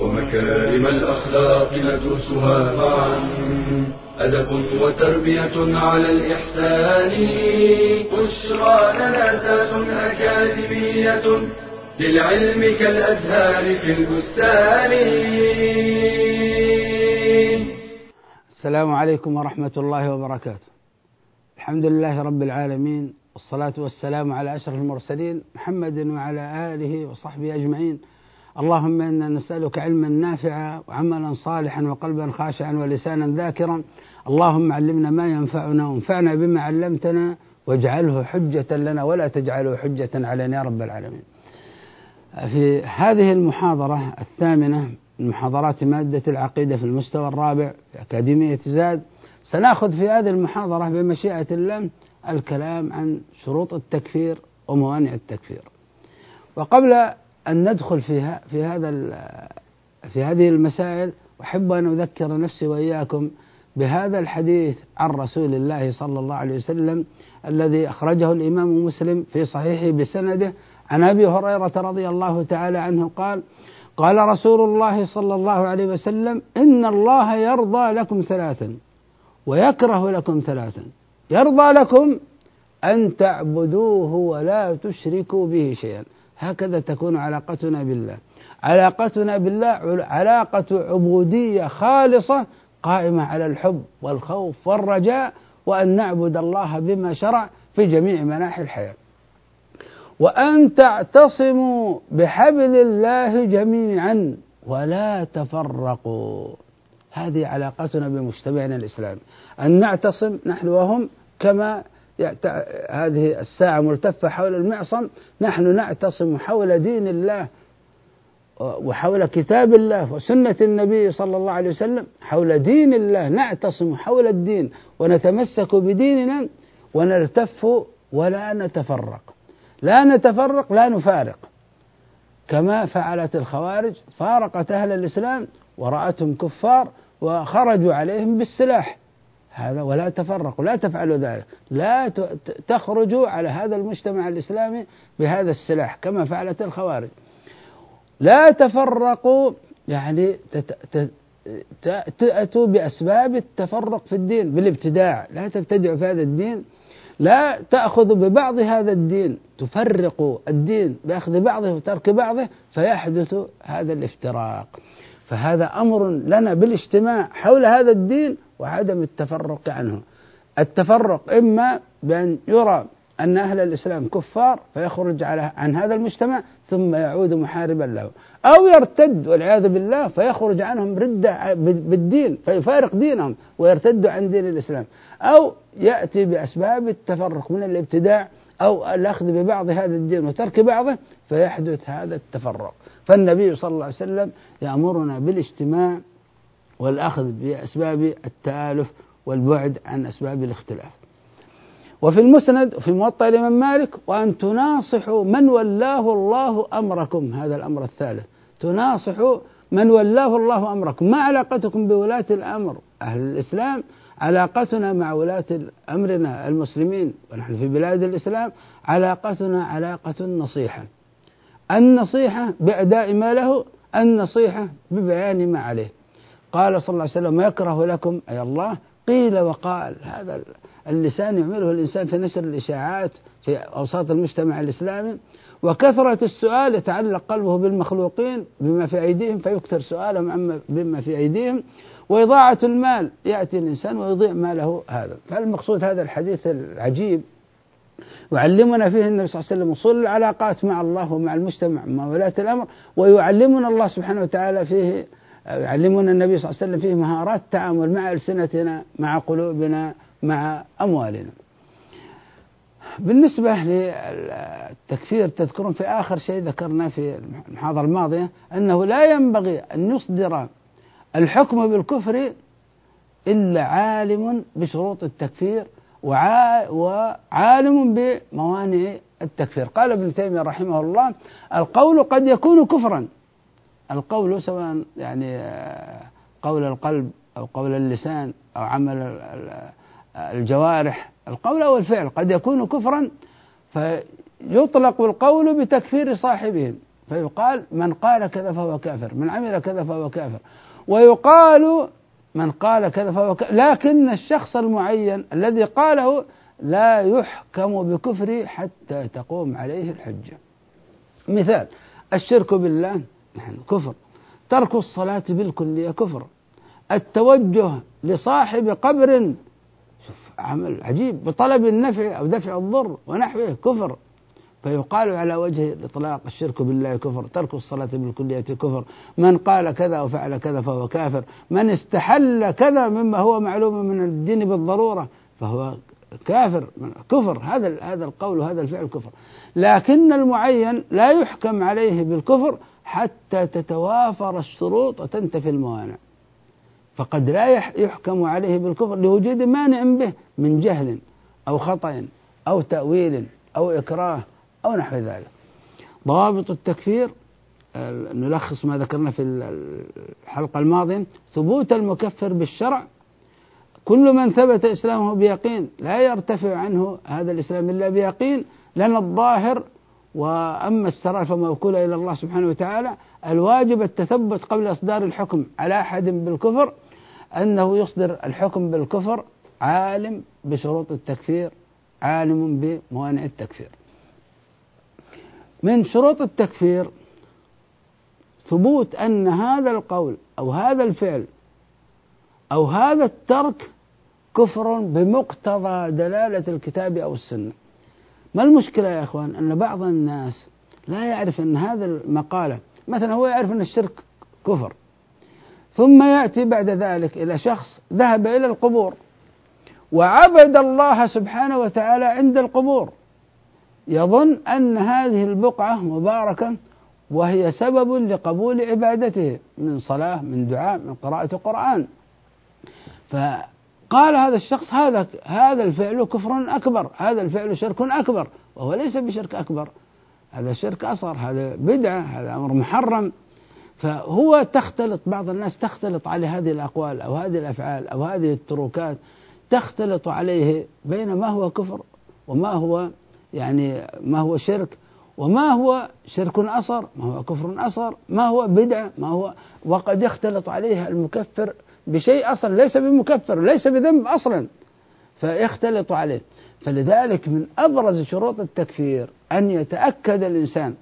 ومكارم الأخلاق ندرسها معا. أدب وتربية على الإحسان. بشرى لنا ذات أكاديمية. للعلم كالأزهار في البستان. السلام عليكم ورحمة الله وبركاته. الحمد لله رب العالمين والصلاة والسلام على أشرف المرسلين محمد وعلى آله وصحبه أجمعين. اللهم إنا نسألك علما نافعا وعملا صالحا وقلبا خاشعا ولسانا ذاكرا. اللهم علمنا ما ينفعنا وانفعنا بما علمتنا واجعله حجة لنا ولا تجعله حجة علينا يا رب العالمين. في هذه المحاضرة الثامنة من محاضرات مادة العقيدة في المستوى الرابع في أكاديمية زاد سنأخذ في هذه المحاضرة بمشيئة الله الكلام عن شروط التكفير وموانع التكفير. وقبل أن ندخل فيها في هذا في هذه المسائل. أحب أن أذكر نفسي وإياكم بهذا الحديث عن رسول الله صلى الله عليه وسلم الذي أخرجه الإمام مسلم في صحيحه بسنده. عن أبي هريرة رضي الله تعالى عنه قال قال رسول الله صلى الله عليه وسلم إن الله يرضى لكم ثلاثا ويكره لكم ثلاثا. يرضى لكم أن تعبدوه ولا تشركوا به شيئا. هكذا تكون علاقتنا بالله. علاقتنا بالله علاقة عبودية خالصة قائمة على الحب والخوف والرجاء وأن نعبد الله بما شرع في جميع مناحي الحياة. وأن تعتصموا بحبل الله جميعا ولا تفرقوا. هذه علاقتنا بمجتمعنا الإسلامي. أن نعتصم نحن وهم كما هذه الساعة ملتفة حول المعصم نحن نعتصم حول دين الله وحول كتاب الله وسنة النبي صلى الله عليه وسلم. حول دين الله نعتصم حول الدين ونتمسك بديننا ونلتف ولا نتفرق. لا نتفرق لا نفارق. كما فعلت الخوارج فارقت أهل الإسلام ورأتهم كفار وخرجوا عليهم بالسلاح. هذا ولا تفرقوا لا تفعلوا ذلك. لا تخرجوا على هذا المجتمع الإسلامي بهذا السلاح كما فعلت الخوارج. لا تفرقوا يعني تأتوا بأسباب التفرق في الدين بالابتداع. لا تبتدعوا في هذا الدين. لا تأخذوا ببعض هذا الدين. تفرقوا الدين بأخذ بعضه وترك بعضه فيحدث هذا الافتراق. فهذا أمر لنا بالاجتماع حول هذا الدين وعدم التفرق عنه. التفرق إما بأن يرى أن أهل الإسلام كفار فيخرج على عن هذا المجتمع ثم يعود محاربا له. أو يرتد والعياذ بالله فيخرج عنهم ردة بالدين فيفارق دينهم ويرتد عن دين الإسلام. أو يأتي بأسباب التفرق من الابتداع أو الأخذ ببعض هذا الدين وترك بعضه فيحدث هذا التفرق. فالنبي صلى الله عليه وسلم يأمرنا بالاجتماع والأخذ بأسباب التآلف والبعد عن أسباب الاختلاف. وفي المسند وفي موطأ الإمام مالك وأن تناصحوا من ولاه الله أمركم هذا الأمر الثالث. تناصحوا من ولاه الله أمركم. ما علاقتكم بولاة الأمر أهل الإسلام؟ علاقتنا مع ولاة أمرنا المسلمين ونحن في بلاد الإسلام علاقتنا علاقة النصيحة النصيحة بأداء ما له النصيحة ببيان ما عليه. قال صلى الله عليه وسلم ما يكره لكم؟ أي الله. قيل وقال. هذا اللسان يعمله الإنسان في نشر الإشاعات في أوساط المجتمع الإسلامي. وكثرة السؤال يتعلق قلبه بالمخلوقين بما في أيديهم فيكثر سؤالهم عما بما في أيديهم. وإضاعة المال. يأتي الإنسان ويضيع ماله هذا. فالمقصود هذا الحديث العجيب. يعلمنا فيه النبي صلى الله عليه وسلم اصول العلاقات مع الله ومع المجتمع مع ولاة الأمر. ويعلمنا الله سبحانه وتعالى فيه يعلمنا النبي صلى الله عليه وسلم فيه مهارات التعامل مع ألسنتنا مع قلوبنا مع أموالنا. بالنسبة للتكفير تذكرون في آخر شيء ذكرنا في المحاضرة الماضية أنه لا ينبغي أن يصدر الحكم بالكفر إلا عالم بشروط التكفير وعالم بموانع التكفير. قال ابن تيمية رحمه الله القول قد يكون كفرا. القول سواء يعني آه، قول القلب أو قول اللسان أو عمل الجوارح. القول أو الفعل قد يكون كفرا فيطلق القول بتكفير صاحبه فيقال من قال كذا فهو كافر من عمل كذا فهو كافر. ويقال من قال كذا فهو كافر. لكن الشخص المعين الذي قاله لا يحكم بكفره حتى تقوم عليه الحجة. مثال الشرك بالله. كفر. ترك الصلاة بالكلية كفر. التوجه لصاحب قبر شوف عمل عجيب بطلب النفع أو دفع الضر ونحوه كفر. فيقال على وجه الإطلاق الشرك بالله كفر ترك الصلاة بالكلية كفر. من قال كذا وفعل كذا فهو كافر. من استحل كذا مما هو معلوم من الدين بالضرورة فهو كافر كفر. هذا هذا القول وهذا الفعل كفر. لكن المعين لا يحكم عليه بالكفر حتى تتوافر الشروط وتنتفي الموانع. فقد لا يحكم عليه بالكفر لوجود مانع به من جهل أو خطأ أو تأويل أو إكراه أو نحو ذلك. ضوابط التكفير نلخص ما ذكرنا في الحلقة الماضية. ثبوت المكفر بالشرع. كل من ثبت إسلامه بيقين لا يرتفع عنه هذا الإسلام إلا بيقين لأن الظاهر وأما السرائر فموكولة إلى الله سبحانه وتعالى الواجب التثبت قبل إصدار الحكم على أحد بالكفر أنه يصدر الحكم بالكفر عالم بشروط التكفير عالم بموانع التكفير. من شروط التكفير ثبوت أن هذا القول أو هذا الفعل أو هذا الترك كفر بمقتضى دلالة الكتاب أو السنة. ما المشكلة يا إخوان؟ أن بعض الناس لا يعرف أن هذا المقالة مثلا هو يعرف أن الشرك كفر ثم يأتي بعد ذلك إلى شخص ذهب إلى القبور وعبد الله سبحانه وتعالى عند القبور. يظن أن هذه البقعة مباركة وهي سبب لقبول عبادته من صلاة من دعاء من قراءة قرآن فقال هذا الشخص هذا هذا الفعل كفر أكبر هذا الفعل شرك أكبر وهو ليس بشرك أكبر. هذا شرك أصغر هذا بدعة هذا أمر محرم. فهو تختلط بعض الناس تختلط عليه هذه الأقوال أو هذه الأفعال أو هذه التروكات تختلط عليه بين ما هو كفر وما هو يعني ما هو شرك وما هو شرك أصغر ما هو كفر أصغر ما هو بدعة ما هو وقد يختلط عليه المكفر بشيء أصلا ليس بمكفر ليس بذنب أصلا. فيختلط عليه. فلذلك من أبرز شروط التكفير أن يتأكد الإنسان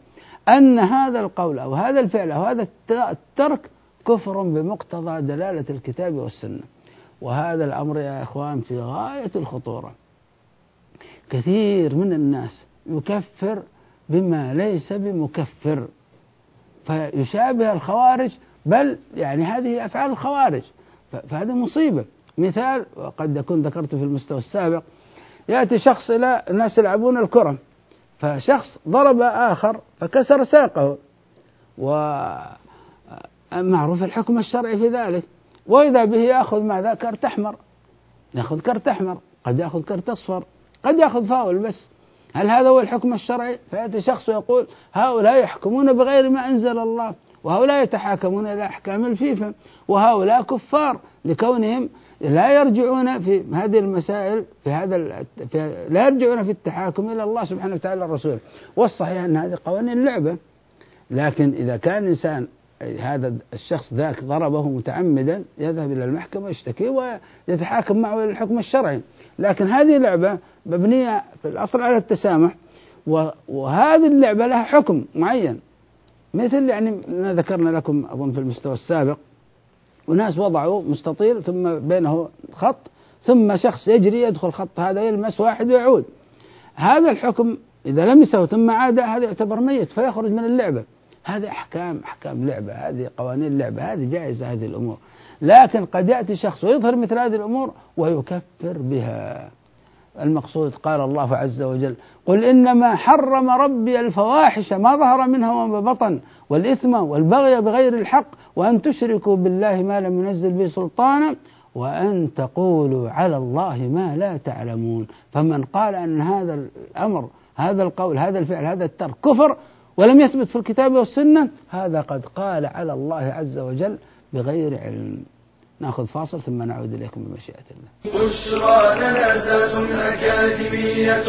أن هذا القول أو هذا الفعل أو هذا الترك كفر بمقتضى دلالة الكتاب والسنة. وهذا الأمر يا إخوان في غاية الخطورة. كثير من الناس يكفر بما ليس بمكفر. فيشابه الخوارج بل يعني هذه أفعال الخوارج. فهذه مصيبة. مثال وقد أكون ذكرته في المستوى السابق يأتي شخص إلى الناس يلعبون الكرة فشخص ضرب آخر فكسر ساقه ومعروف الحكم الشرعي في ذلك. وإذا به يأخذ ماذا؟ كرت أحمر. يأخذ كرت أحمر قد يأخذ كرت أصفر قد يأخذ فاول بس. هل هذا هو الحكم الشرعي؟ فيأتي شخص ويقول هؤلاء يحكمون بغير ما أنزل الله. وهؤلاء يتحاكمون إلى أحكام الفيفا وهؤلاء كفار لكونهم لا يرجعون في هذه المسائل في هذا في لا يرجعون في التحاكم إلى الله سبحانه وتعالى الرسول. والصحيح أن هذه قوانين لعبة لكن إذا كان الإنسان هذا الشخص ذاك ضربه متعمدا يذهب إلى المحكمة ويشتكي ويتحاكم معه إلى الحكم الشرعي. لكن هذه لعبة مبنية في الأصل على التسامح وهذه اللعبة لها حكم معين. مثل يعني ما ذكرنا لكم أظن في المستوى السابق وناس وضعوا مستطيل ثم بينه خط ثم شخص يجري يدخل الخط هذا يلمس واحد ويعود. هذا الحكم إذا لمسه ثم عاد هذا يعتبر ميت فيخرج من اللعبة. هذه أحكام أحكام لعبة هذه قوانين لعبة هذه جائزة هذه الأمور. لكن قد يأتي شخص ويظهر مثل هذه الأمور ويكفر بها. المقصود قال الله عز وجل قل إنما حرم ربي الفواحش ما ظهر منها وما بطن والإثم والبغي بغير الحق وأن تشركوا بالله ما لم ينزل به سلطانا وأن تقولوا على الله ما لا تعلمون فمن قال أن هذا الأمر هذا القول هذا الفعل هذا الترك كفر ولم يثبت في الكتاب والسنة هذا قد قال على الله عز وجل بغير علم ناخذ فاصل ثم نعود إليكم بمشيئة الله. بشرى لنا ذات أكاديمية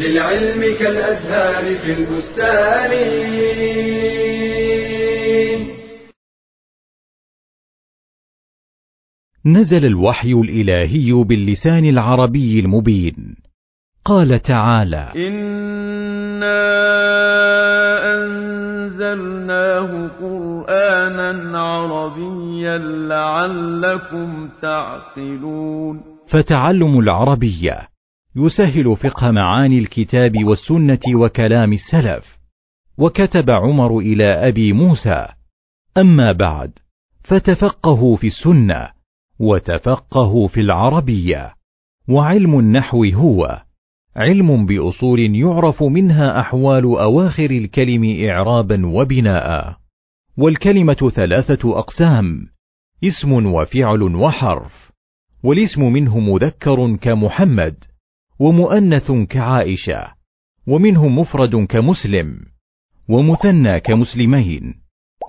للعلم كالأزهار في البستان. نزل الوحي الإلهي باللسان العربي المبين. قال تعالى إنا أنزلناه قرآنا عربيا لعلكم تعقلون. فتعلم العربية يسهل فقه معاني الكتاب والسنة وكلام السلف. وكتب عمر إلى أبي موسى. أما بعد فتفقهوا في السنة وتفقهوا في العربية. وعلم النحو هو علم بأصول يعرف منها أحوال أواخر الكلم اعرابا وبناء. والكلمة ثلاثة أقسام اسم وفعل وحرف والاسم منه مذكر كمحمد ومؤنث كعائشة ومنه مفرد كمسلم ومثنى كمسلمين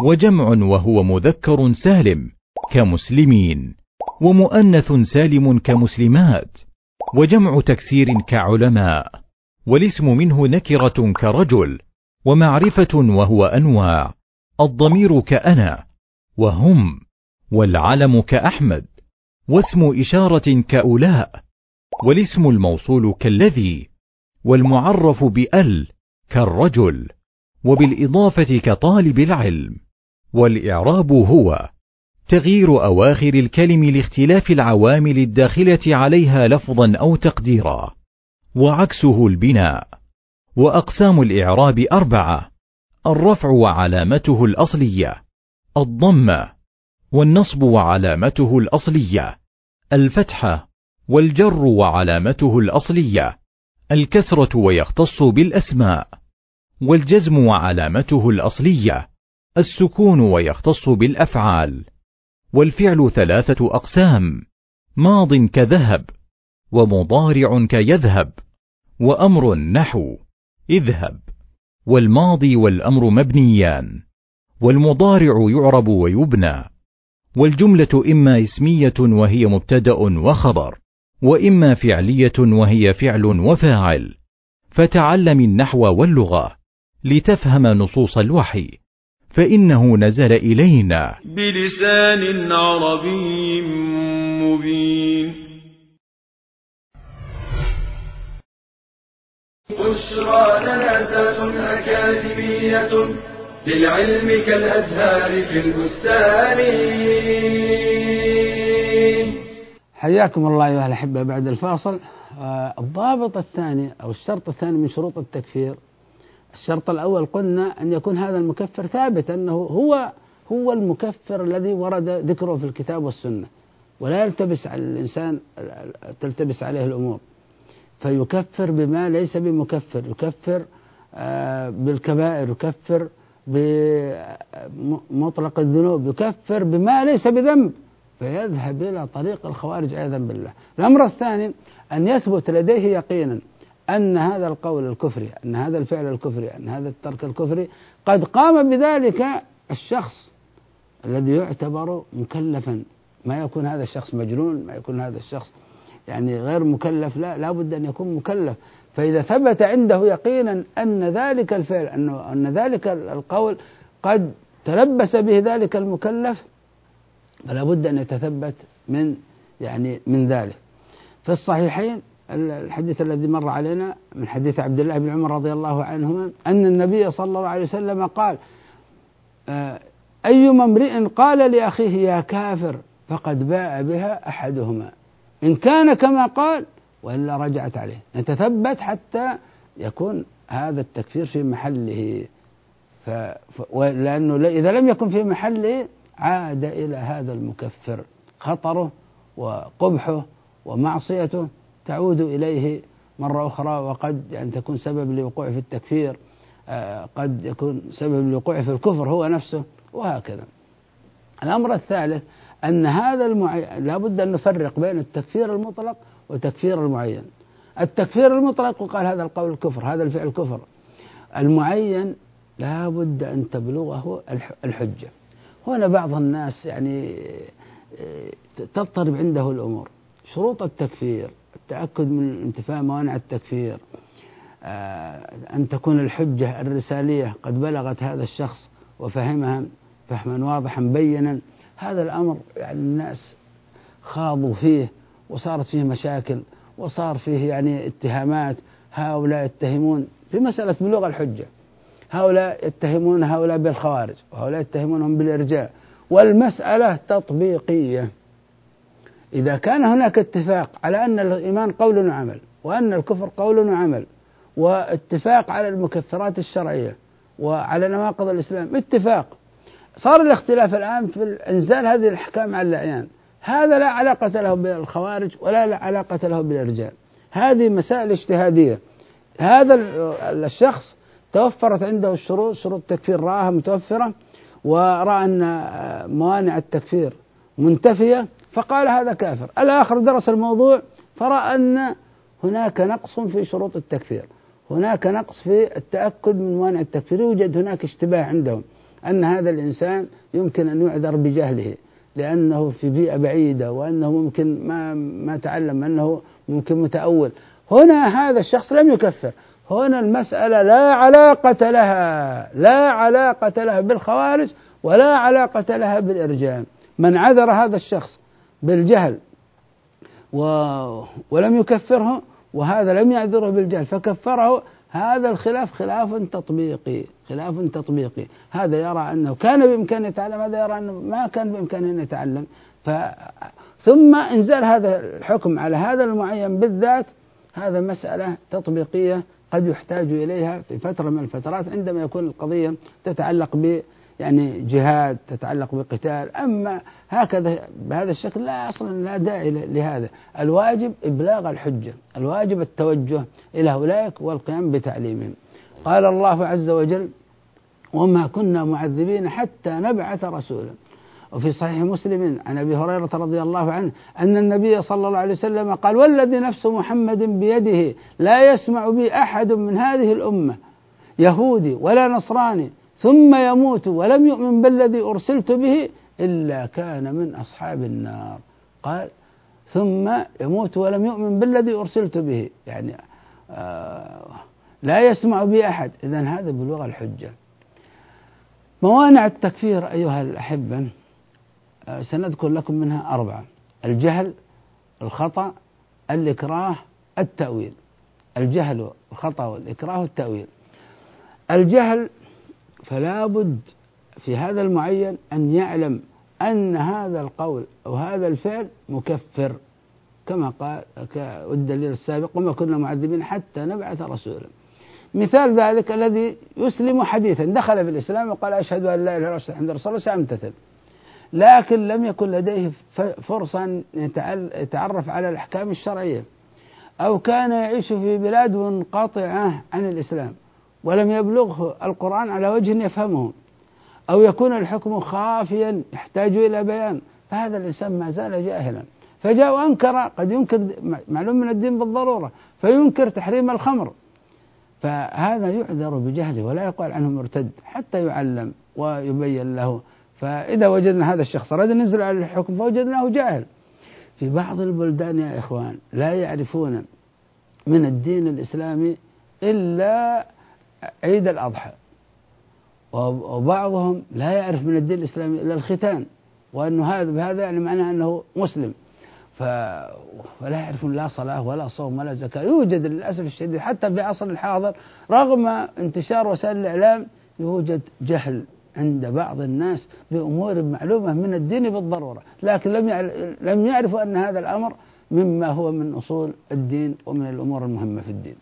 وجمع وهو مذكر سالم كمسلمين ومؤنث سالم كمسلمات. وجمع تكسير كعلماء والاسم منه نكرة كرجل ومعرفة وهو أنواع الضمير كأنا وهم والعلم كأحمد واسم إشارة كأولاء والاسم الموصول كالذي والمعرف بأل كالرجل وبالإضافة كطالب العلم والإعراب هو. تغيير أواخر الكلم لاختلاف العوامل الداخلة عليها لفظا أو تقديرا. وعكسه البناء. وأقسام الإعراب أربعة الرفع وعلامته الأصلية الضمه والنصب وعلامته الأصلية الفتحه والجر وعلامته الأصلية الكسرة ويختص بالأسماء والجزم وعلامته الأصلية السكون ويختص بالأفعال. والفعل ثلاثة أقسام ماض كذهب ومضارع كيذهب وأمر نحو اذهب. والماضي والأمر مبنيان والمضارع يعرب ويبنى والجملة إما اسمية وهي مبتدأ وخبر وإما فعلية وهي فعل وفاعل. فتعلم النحو واللغة لتفهم نصوص الوحي. فإنه نزل إلينا. بلسان عربي مبين. بشرى لنا أكاديمية للعلم كالأزهار في البستان. حياكم الله أيها الأحبة بعد الفاصل. آه، الضابط الثاني أو الشرط الثاني من شروط التكفير الشرط الأول قلنا أن يكون هذا المكفر ثابت أنه هو هو المكفر الذي ورد ذكره في الكتاب والسنة. ولا يلتبس على الإنسان تلتبس عليه الأمور. فيكفر بما ليس بمكفر. يكفر آه، بالكبائر. يكفر بمطلق الذنوب. يكفر بما ليس بذنب. فيذهب إلى طريق الخوارج عياذا بالله. الأمر الثاني أن يثبت لديه يقينا. أن هذا القول الكفري أن هذا الفعل الكفري أن هذا الترك الكفري قد قام بذلك الشخص الذي يعتبر مكلفا. ما يكون هذا الشخص مجنون ما يكون هذا الشخص يعني غير مكلف لا لابد أن يكون مكلف. فإذا ثبت عنده يقينا أن ذلك الفعل أنه أن ذلك القول قد تلبس به ذلك المكلف فلا بد أن يتثبت من يعني من ذلك. في الصحيحين الحديث الذي مر علينا من حديث عبد الله بن عمر رضي الله عنهما أن النبي صلى الله عليه وسلم قال آه، أيما امرئ قال لأخيه يا كافر فقد باء بها أحدهما. إن كان كما قال وإلا رجعت عليه. نتثبت حتى يكون هذا التكفير في محله. ف... ف... لأنه إذا لم يكن في محله عاد إلى هذا المكفر خطره وقبحه ومعصيته. تعود إليه مرة أخرى وقد يعني تكون سبب لوقوع في التكفير آه، قد يكون سبب لوقوع في الكفر هو نفسه وهكذا. الأمر الثالث أن هذا المعين لابد أن نفرق بين التكفير المطلق وتكفير المعين. التكفير المطلق وقال هذا القول الكفر هذا الفعل كفر. المعين لابد أن تبلغه الحجة. هنا بعض الناس يعني آه، تضطرب عنده الأمور. شروط التكفير التأكد من انتفاء موانع التكفير. آه، أن تكون الحجة الرسالية قد بلغت هذا الشخص وفهمها فهما واضحا بينا. هذا الأمر يعني الناس خاضوا فيه وصارت فيه مشاكل وصار فيه يعني اتهامات. هؤلاء يتهمون في مسألة بلوغ الحجة. هؤلاء يتهمون هؤلاء بالخوارج وهؤلاء يتهمونهم بالإرجاء. والمسألة تطبيقية. إذا كان هناك اتفاق على أن الإيمان قول وعمل وأن الكفر قول وعمل واتفاق على المكفرات الشرعية وعلى نواقض الإسلام اتفاق. صار الاختلاف الآن في إنزال هذه الأحكام على الأعيان. هذا لا علاقة له بالخوارج ولا علاقة له بالإرجاء هذه مسائل اجتهادية. هذا الشخص توفرت عنده الشروط شروط التكفير رآها متوفرة ورأى أن موانع التكفير منتفية. فقال هذا كافر. الآخر درس الموضوع فرأى أن هناك نقص في شروط التكفير. هناك نقص في التأكد من موانع التكفير. يوجد هناك اشتباه عندهم أن هذا الإنسان يمكن أن يعذر بجهله لأنه في بيئة بعيدة وأنه ممكن ما ما تعلم أنه ممكن متأول. هنا هذا الشخص لم يكفر. هنا المسألة لا علاقة لها لا علاقة لها بالخوارج ولا علاقة لها بالإرجاء. من عذر هذا الشخص بالجهل. و ولم يكفره وهذا لم يعذره بالجهل فكفره هذا الخلاف خلاف تطبيقي خلاف تطبيقي. هذا يرى أنه كان بإمكانه يتعلم هذا يرى أنه ما كان بإمكانه أن يتعلم. ف ثم إنزال هذا الحكم على هذا المعين بالذات. هذا مسألة تطبيقية قد يحتاج إليها في فترة من الفترات عندما يكون القضية تتعلق ب يعني جهاد تتعلق بقتال أما هكذا بهذا الشكل لا أصلا لا داعي لهذا. الواجب إبلاغ الحجة الواجب التوجه إلى أولئك والقيام بتعليمهم. قال الله عز وجل وما كنا معذبين حتى نبعث رسولا. وفي صحيح مسلم عن أبي هريرة رضي الله عنه أن النبي صلى الله عليه وسلم قال والذي نفس محمد بيده لا يسمع بي أحد من هذه الأمة يهودي ولا نصراني. ثم يموت ولم يؤمن بالذي أرسلت به إلا كان من أصحاب النار. قال ثم يموت ولم يؤمن بالذي أرسلت به. يعني آه لا يسمع بي أحد. إذا هذا بلغة الحجة. موانع التكفير أيها الأحبة آه سنذكر لكم منها أربعة. الجهل الخطأ الإكراه التأويل. الجهل الخطأ والإكراه والتأويل. الجهل فلا بد في هذا المعين أن يعلم أن هذا القول أو هذا الفعل مكفر كما قال والدليل السابق وما كنا معذبين حتى نبعث رسولا. مثال ذلك الذي يسلم حديثا. دخل في الإسلام وقال أشهد أن لا إله إلا الله محمد رسول الله. سأمتثل. لكن لم يكن لديه فرصة أن يتعرف على الأحكام الشرعية. أو كان يعيش في بلاد منقطعة عن الإسلام. ولم يبلغه القرآن على وجه يفهمه أو يكون الحكم خافيا يحتاج إلى بيان فهذا الإنسان ما زال جاهلا. فجاء وأنكر قد ينكر معلوم من الدين بالضرورة فينكر تحريم الخمر. فهذا يعذر بجهله ولا يقال عنه مرتد حتى يعلم ويبين له. فإذا وجدنا هذا الشخص أراد أن ينزل على الحكم فوجدناه جاهل. في بعض البلدان يا إخوان لا يعرفون من الدين الإسلامي إلا عيد الأضحى. وبعضهم لا يعرف من الدين الإسلامي إلا الختان وأنه هذا بهذا يعني معناه أنه مسلم. ف... ولا يعرفون لا صلاة ولا صوم ولا زكاة. يوجد للأسف الشديد حتى في عصر الحاضر رغم انتشار وسائل الإعلام يوجد جهل عند بعض الناس بأمور معلومة من الدين بالضرورة. لكن لم لم يعرفوا أن هذا الأمر مما هو من أصول الدين ومن الأمور المهمة في الدين.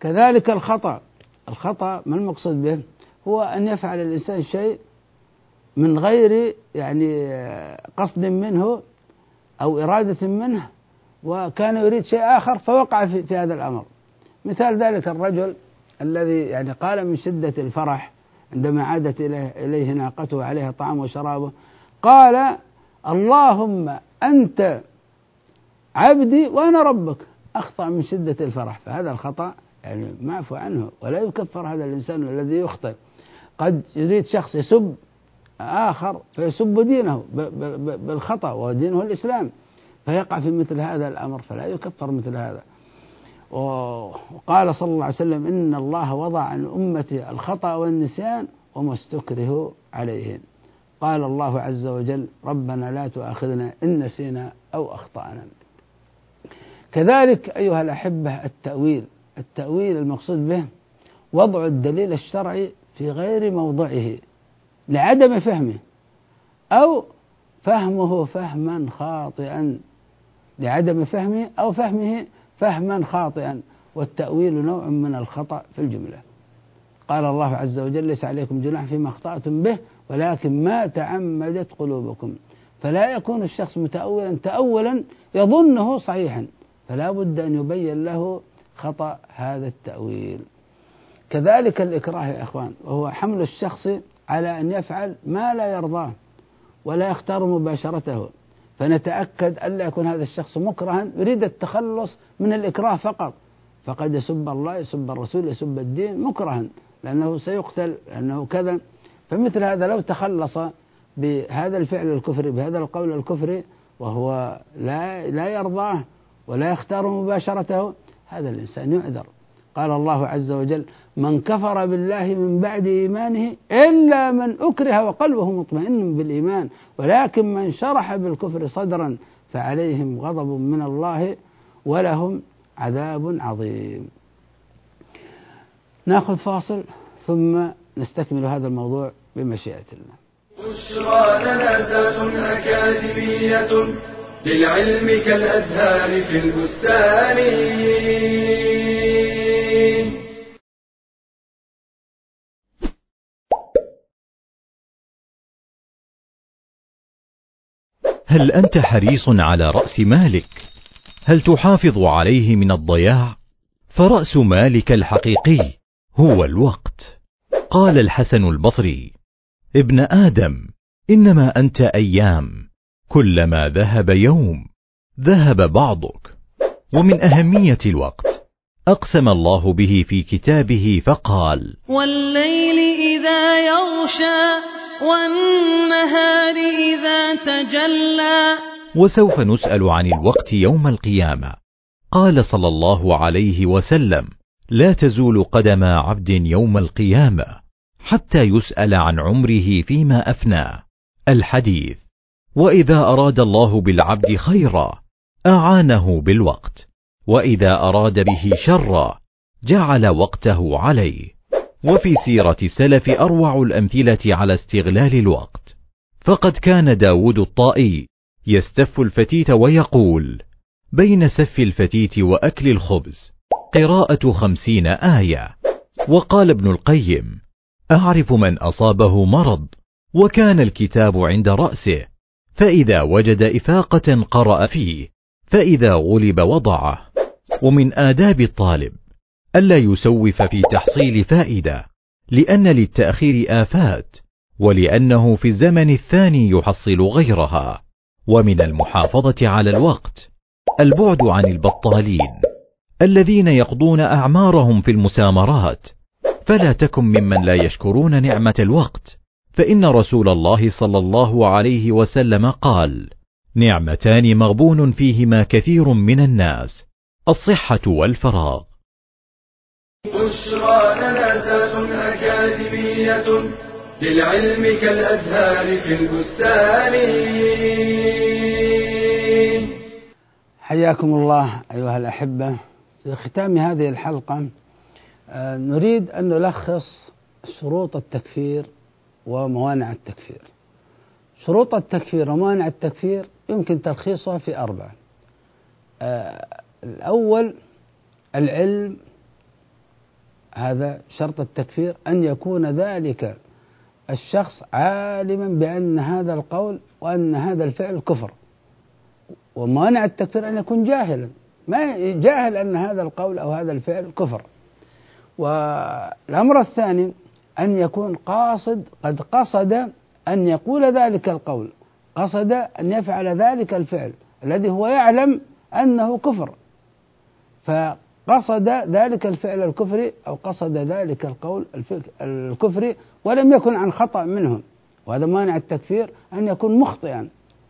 كذلك الخطأ. الخطأ ما المقصود به؟ هو أن يفعل الإنسان شيء من غير يعني قصد منه أو إرادة منه وكان يريد شيء آخر فوقع في, في هذا الأمر. مثال ذلك الرجل الذي يعني قال من شدة الفرح عندما عادت إليه, إليه ناقته عليها طعام وشرابه قال اللهم أنت عبدي وأنا ربك. أخطأ من شدة الفرح. فهذا الخطأ يعني معفو عنه ولا يكفر هذا الإنسان الذي يخطئ. قد يريد شخص يسب آخر فيسب دينه بالخطأ ودينه الإسلام. فيقع في مثل هذا الأمر فلا يكفر مثل هذا. وقال صلى الله عليه وسلم إن الله وضع عن أمتي الخطأ والنسيان وما استكرهوا عليه قال الله عز وجل ربنا لا تؤاخذنا إن نسينا أو أخطأنا. كذلك أيها الأحبة التأويل. التأويل المقصود به وضع الدليل الشرعي في غير موضعه لعدم فهمه أو فهمه فهما خاطئا لعدم فهمه أو فهمه فهما خاطئا والتأويل نوع من الخطأ في الجملة. قال الله عز وجل ليس عليكم جناح فيما أخطأتم به ولكن ما تعمدت قلوبكم. فلا يكون الشخص متأولا تأولا يظنه صحيحا فلا بد أن يبين له خطأ هذا التأويل. كذلك الإكراه يا إخوان وهو حمل الشخص على أن يفعل ما لا يرضاه ولا يختار مباشرته. فنتأكد ألا يكون هذا الشخص مكرها يريد التخلص من الإكراه فقط. فقد يسب الله يسب الرسول يسب الدين مكرها لأنه سيقتل لأنه كذا. فمثل هذا لو تخلص بهذا الفعل الكفري بهذا القول الكفري وهو لا لا يرضاه ولا يختار مباشرته هذا الإنسان يعذر. قال الله عز وجل من كفر بالله من بعد إيمانه إلا من أكره وقلبه مطمئن بالإيمان ولكن من شرح بالكفر صدرا فعليهم غضب من الله ولهم عذاب عظيم. ناخذ فاصل ثم نستكمل هذا الموضوع بمشيئة الله. بشرى أكاديمية للعلم كالأزهار في البستان هل أنت حريص على رأس مالك؟ هل تحافظ عليه من الضياع؟ فرأس مالك الحقيقي هو الوقت. قال الحسن البصري: ابن آدم، إنما أنت أيام، كلما ذهب يوم، ذهب بعضك. ومن أهمية الوقت، أقسم الله به في كتابه فقال: والليل إذا يغشى والنهار إذا تجلى. وسوف نسأل عن الوقت يوم القيامة. قال صلى الله عليه وسلم لا تزول قدم عبد يوم القيامة حتى يسأل عن عمره فيما أفناه الحديث وإذا أراد الله بالعبد خيرا أعانه بالوقت. وإذا أراد به شرا جعل وقته عليه. وفي سيرة السلف أروع الأمثلة على استغلال الوقت. فقد كان داود الطائي يستف الفتيت ويقول بين سف الفتيت وأكل الخبز قراءة خمسين آية. وقال ابن القيم أعرف من أصابه مرض وكان الكتاب عند رأسه. فإذا وجد إفاقة قرأ فيه فإذا غلب وضعه. ومن آداب الطالب ألا يسوف في تحصيل فائدة لأن للتأخير آفات ولأنه في الزمن الثاني يحصل غيرها. ومن المحافظة على الوقت البعد عن البطالين الذين يقضون أعمارهم في المسامرات. فلا تكن ممن لا يشكرون نعمة الوقت. فإن رسول الله صلى الله عليه وسلم قال: نعمتان مغبون فيهما كثير من الناس الصحة والفراغ. بشرى لنا أكاديمية للعلم كالأزهار في البستان. حياكم الله أيها الأحبة. في ختام هذه الحلقة آه، نريد أن نلخص شروط التكفير وموانع التكفير. شروط التكفير وموانع التكفير يمكن تلخيصها في أربعة. آه، الأول العلم هذا شرط التكفير أن يكون ذلك الشخص عالما بأن هذا القول وأن هذا الفعل كفر. ومانع التكفير أن يكون جاهلا. ما جاهل أن هذا القول أو هذا الفعل كفر. والأمر الثاني أن يكون قاصد قد قصد أن يقول ذلك القول. قصد أن يفعل ذلك الفعل الذي هو يعلم أنه كفر. فقصد ذلك الفعل الكفري أو قصد ذلك القول الكفري ولم يكن عن خطأ منهم وهذا مانع التكفير أن يكون مخطئا.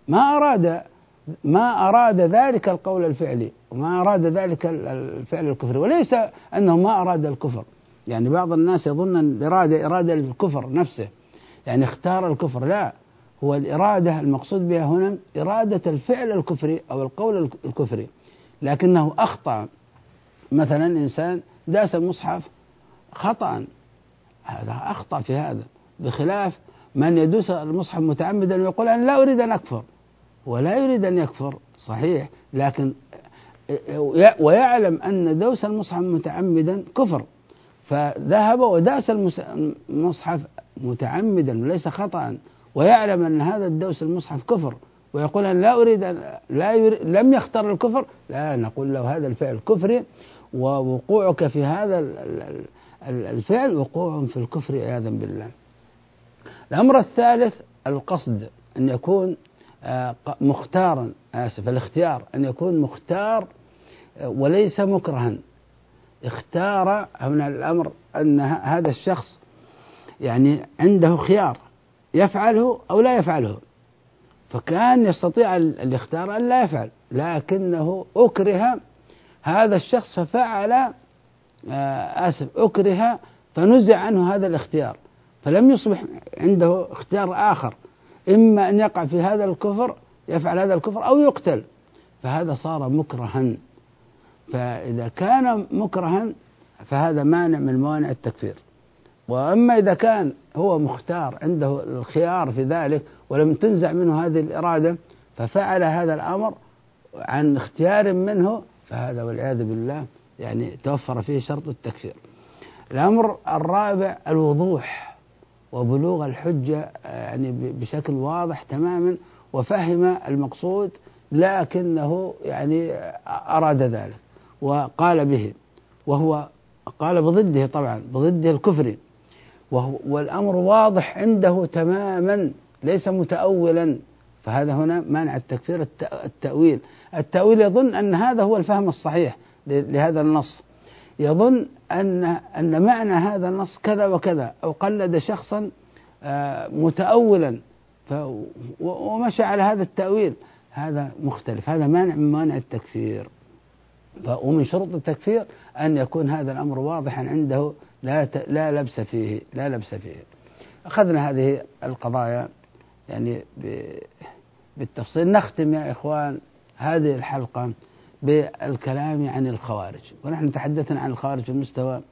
ما أراد ما أراد ذلك القول الفعلي وما أراد ذلك الفعل الكفري وليس أنه ما أراد الكفر. يعني بعض الناس يظن أن الإرادة إرادة الكفر نفسه. يعني اختار الكفر. لا هو الإرادة المقصود بها هنا إرادة الفعل الكفري أو القول الكفري. لكنه أخطأ. مثلا إنسان داس المصحف خطأ. هذا أخطأ في هذا بخلاف من يدوس المصحف متعمدا ويقول أنا لا أريد أن أكفر. ولا يريد أن يكفر صحيح. لكن ويعلم أن دوس المصحف متعمدا كفر. فذهب وداس المصحف متعمدا وليس خطأ ويعلم أن هذا الدوس المصحف كفر ويقول أنا لا أريد أن لا يريد لم يختار الكفر. لا نقول له هذا الفعل كفري ووقوعك في هذا الفعل وقوع في الكفر عياذا بالله. الأمر الثالث القصد أن يكون آه، مختارا آسف الاختيار أن يكون مختار آه، وليس مكرها. اختار من الأمر أن هذا الشخص يعني عنده خيار يفعله أو لا يفعله. فكان يستطيع الاختيار أن لا يفعل لكنه أكره هذا الشخص ففعل آه، آسف أكره فنزع عنه هذا الاختيار. فلم يصبح عنده اختيار آخر إما أن يقع في هذا الكفر يفعل هذا الكفر أو يقتل. فهذا صار مكرها. فإذا كان مكرها فهذا مانع من موانع التكفير. وأما إذا كان هو مختار عنده الخيار في ذلك ولم تنزع منه هذه الإرادة ففعل هذا الأمر عن اختيار منه فهذا والعياذ بالله يعني توفر فيه شرط التكفير. الأمر الرابع الوضوح وبلوغ الحجة يعني بشكل واضح تماما وفهم المقصود لكنه يعني أراد ذلك. وقال به وهو قال بضده طبعا بضده الكفري وهو والأمر واضح عنده تماما ليس متأولا. فهذا هنا مانع التكفير التأويل. التأويل يظن أن هذا هو الفهم الصحيح لهذا النص. يظن أن أن معنى هذا النص كذا وكذا أو قلد شخصا آه، متأولا. ومشى على هذا التأويل. هذا مختلف هذا مانع من مانع التكفير. ومن شروط التكفير أن يكون هذا الأمر واضحا عنده لا لا لبس فيه لا لبس فيه. أخذنا هذه القضايا يعني بالتفصيل. نختم يا إخوان هذه الحلقة بالكلام عن الخوارج. ونحن تحدثنا عن الخوارج في المستوى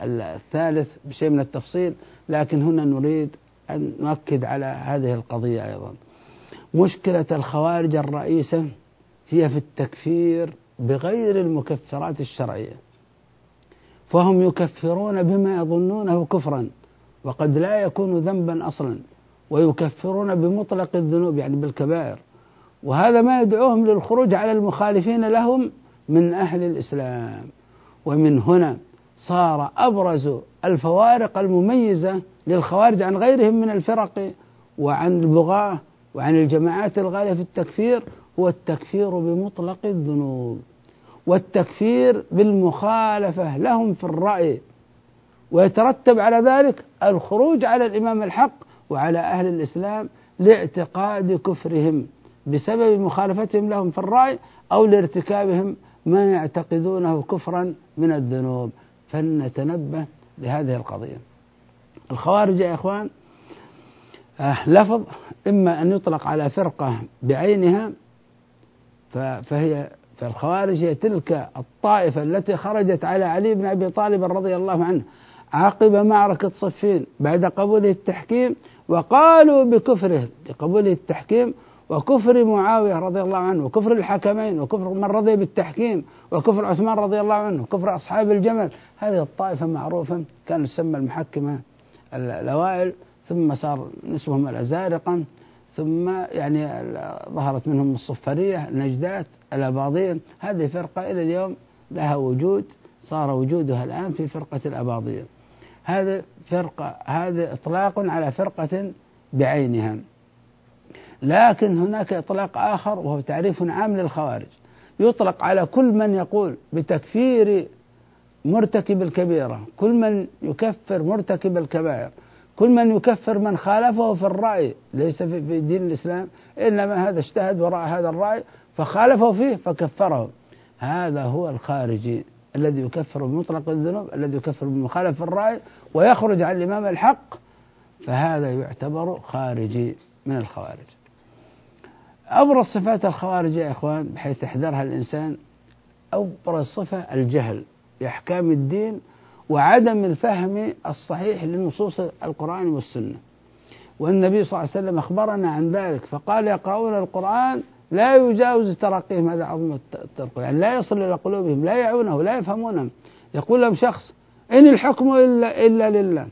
الثالث بشيء من التفصيل لكن هنا نريد أن نؤكد على هذه القضية أيضا. مشكلة الخوارج الرئيسة هي في التكفير بغير المكفرات الشرعية. فهم يكفرون بما يظنونه كفرا وقد لا يكون ذنبا أصلا ويكفرون بمطلق الذنوب يعني بالكبائر. وهذا ما يدعوهم للخروج على المخالفين لهم من أهل الإسلام. ومن هنا صار أبرز الفوارق المميزة للخوارج عن غيرهم من الفرق وعن البغاة وعن الجماعات الغالية في التكفير هو التكفير بمطلق الذنوب والتكفير بالمخالفة لهم في الرأي ويترتب على ذلك الخروج على الإمام الحق وعلى أهل الإسلام لاعتقاد كفرهم بسبب مخالفتهم لهم في الرأي أو لارتكابهم ما يعتقدونه كفرا من الذنوب. فلنتنبه لهذه القضية. الخوارج يا إخوان آه لفظ إما أن يطلق على فرقة بعينها فهي فالخوارج هي تلك الطائفة التي خرجت على علي بن أبي طالب رضي الله عنه عقب معركة صفين بعد قبوله التحكيم وقالوا بكفره لقبوله التحكيم وكفر معاوية رضي الله عنه وكفر الحكمين وكفر من رضي بالتحكيم وكفر عثمان رضي الله عنه وكفر أصحاب الجمل. هذه الطائفة معروفة كانت تسمى المحكمة الأوائل ثم صار نسبهم الأزارقة ثم يعني ظهرت منهم الصفرية النجدات الأباضية هذه فرقة إلى اليوم لها وجود صار وجودها الآن في فرقة الأباضية هذا فرقة هذا إطلاق على فرقة بعينها. لكن هناك إطلاق آخر وهو تعريف عام للخوارج. يطلق على كل من يقول بتكفير مرتكب الكبيرة كل من يكفر مرتكب الكبائر. كل من يكفر من خالفه في الرأي ليس في دين الإسلام إنما هذا اجتهد وراء هذا الرأي فخالفه فيه فكفره. هذا هو الخارجي الذي يكفر بمطلق الذنوب الذي يكفر بمخالف الرأي ويخرج عن الإمام الحق فهذا يعتبر خارجي من الخوارج. أبرز صفات الخوارج يا إخوان بحيث يحذرها الإنسان أبرز صفة الجهل بأحكام الدين وعدم الفهم الصحيح لنصوص القرآن والسنة. والنبي صلى الله عليه وسلم أخبرنا عن ذلك فقال يقرؤون القرآن لا يجاوز ترقيهم هذا عظم الترقي يعني لا يصل إلى قلوبهم لا يعونه لا يفهمونه. يقول لهم شخص إن الحكم إلا, إلا لله.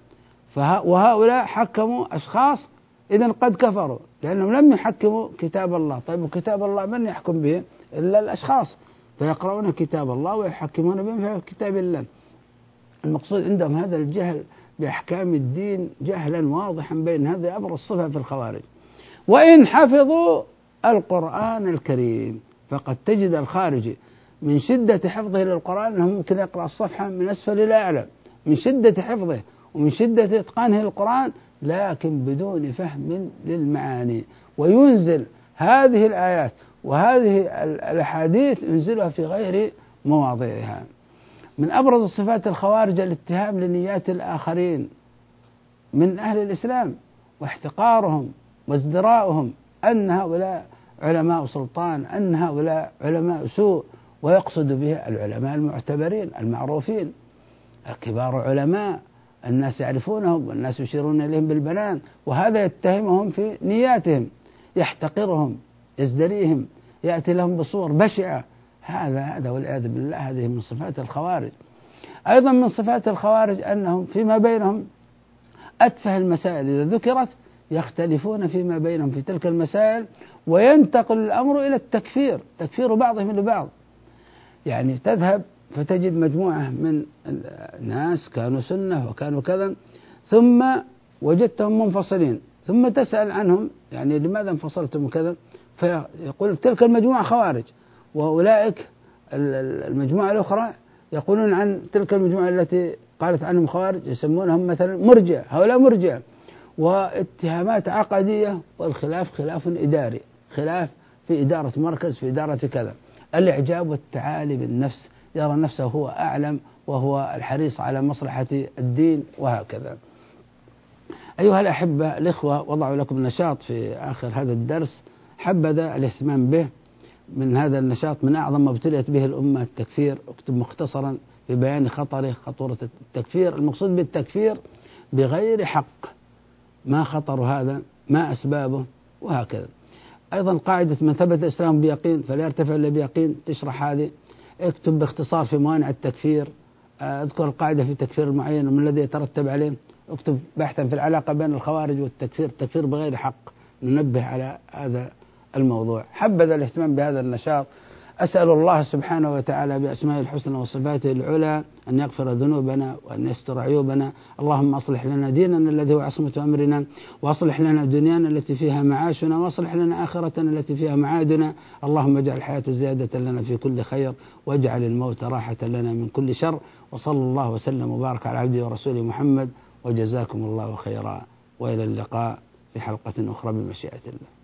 وهؤلاء حكموا أشخاص إذا قد كفروا لأنهم لم يحكموا كتاب الله. طيب وكتاب الله من يحكم به؟ إلا الأشخاص. فيقرؤون كتاب الله ويحكمون به في كتاب الله. المقصود عندهم هذا الجهل بأحكام الدين جهلا واضحا بين هذه أبرز صفة في الخوارج. وإن حفظوا القرآن الكريم فقد تجد الخارجي من شدة حفظه للقرآن أنه ممكن يقرأ الصفحة من أسفل إلى أعلى من شدة حفظه ومن شدة إتقانه للقرآن لكن بدون فهم للمعاني. وينزل هذه الآيات وهذه الأحاديث ينزلها في غير مواضعها. من أبرز صفات الخوارج الاتهام لنيات الآخرين من أهل الإسلام واحتقارهم وازدراؤهم أن هؤلاء علماء سلطان أن هؤلاء علماء سوء ويقصد به العلماء المعتبرين المعروفين كبار علماء الناس يعرفونهم والناس يشيرون إليهم بالبنان وهذا يتهمهم في نياتهم يحتقرهم يزدريهم يأتي لهم بصور بشعة هذا هذا والعياذ بالله هذه من صفات الخوارج. أيضا من صفات الخوارج أنهم فيما بينهم أتفه المسائل إذا ذكرت يختلفون فيما بينهم في تلك المسائل وينتقل الأمر إلى التكفير تكفير بعضهم لبعض. يعني تذهب فتجد مجموعة من الناس كانوا سنة وكانوا كذا ثم وجدتهم منفصلين ثم تسأل عنهم يعني لماذا انفصلتم كذا فيقول تلك المجموعة خوارج. وأولئك المجموعة الأخرى يقولون عن تلك المجموعة التي قالت عنهم خوارج يسمونهم مثلا مرجع هؤلاء مرجع. واتهامات عقدية والخلاف خلاف إداري خلاف في إدارة مركز في إدارة كذا. الإعجاب والتعالي بالنفس يرى نفسه هو أعلم وهو الحريص على مصلحة الدين وهكذا. أيها الأحبة الإخوة وضعوا لكم نشاط في آخر هذا الدرس. حبذا الاهتمام به. من هذا النشاط من أعظم ما ابتليت به الأمة التكفير. اكتب مختصرا في بيان خطره خطورة التكفير. المقصود بالتكفير بغير حق. ما خطر هذا ما أسبابه وهكذا. أيضا قاعدة من ثبت الإسلام بيقين فلا يرتفع إلا بيقين تشرح هذه. اكتب باختصار في موانع التكفير. أذكر القاعدة في تكفير معين وما الذي يترتب عليه. اكتب بحثا في العلاقة بين الخوارج والتكفير. التكفير بغير حق. ننبه على هذا الموضوع. حبذا الاهتمام بهذا النشاط. أسأل الله سبحانه وتعالى بأسمائه الحسنى وصفاته العلى أن يغفر ذنوبنا وأن يستر عيوبنا. اللهم أصلح لنا ديننا الذي هو عصمة أمرنا وأصلح لنا دنيانا التي فيها معاشنا وأصلح لنا آخرتنا التي فيها معادنا. اللهم اجعل الحياة زيادة لنا في كل خير واجعل الموت راحة لنا من كل شر. وصلى الله وسلم وبارك على عبده ورسوله محمد وجزاكم الله خيرا. وإلى اللقاء في حلقة أخرى بمشيئة الله.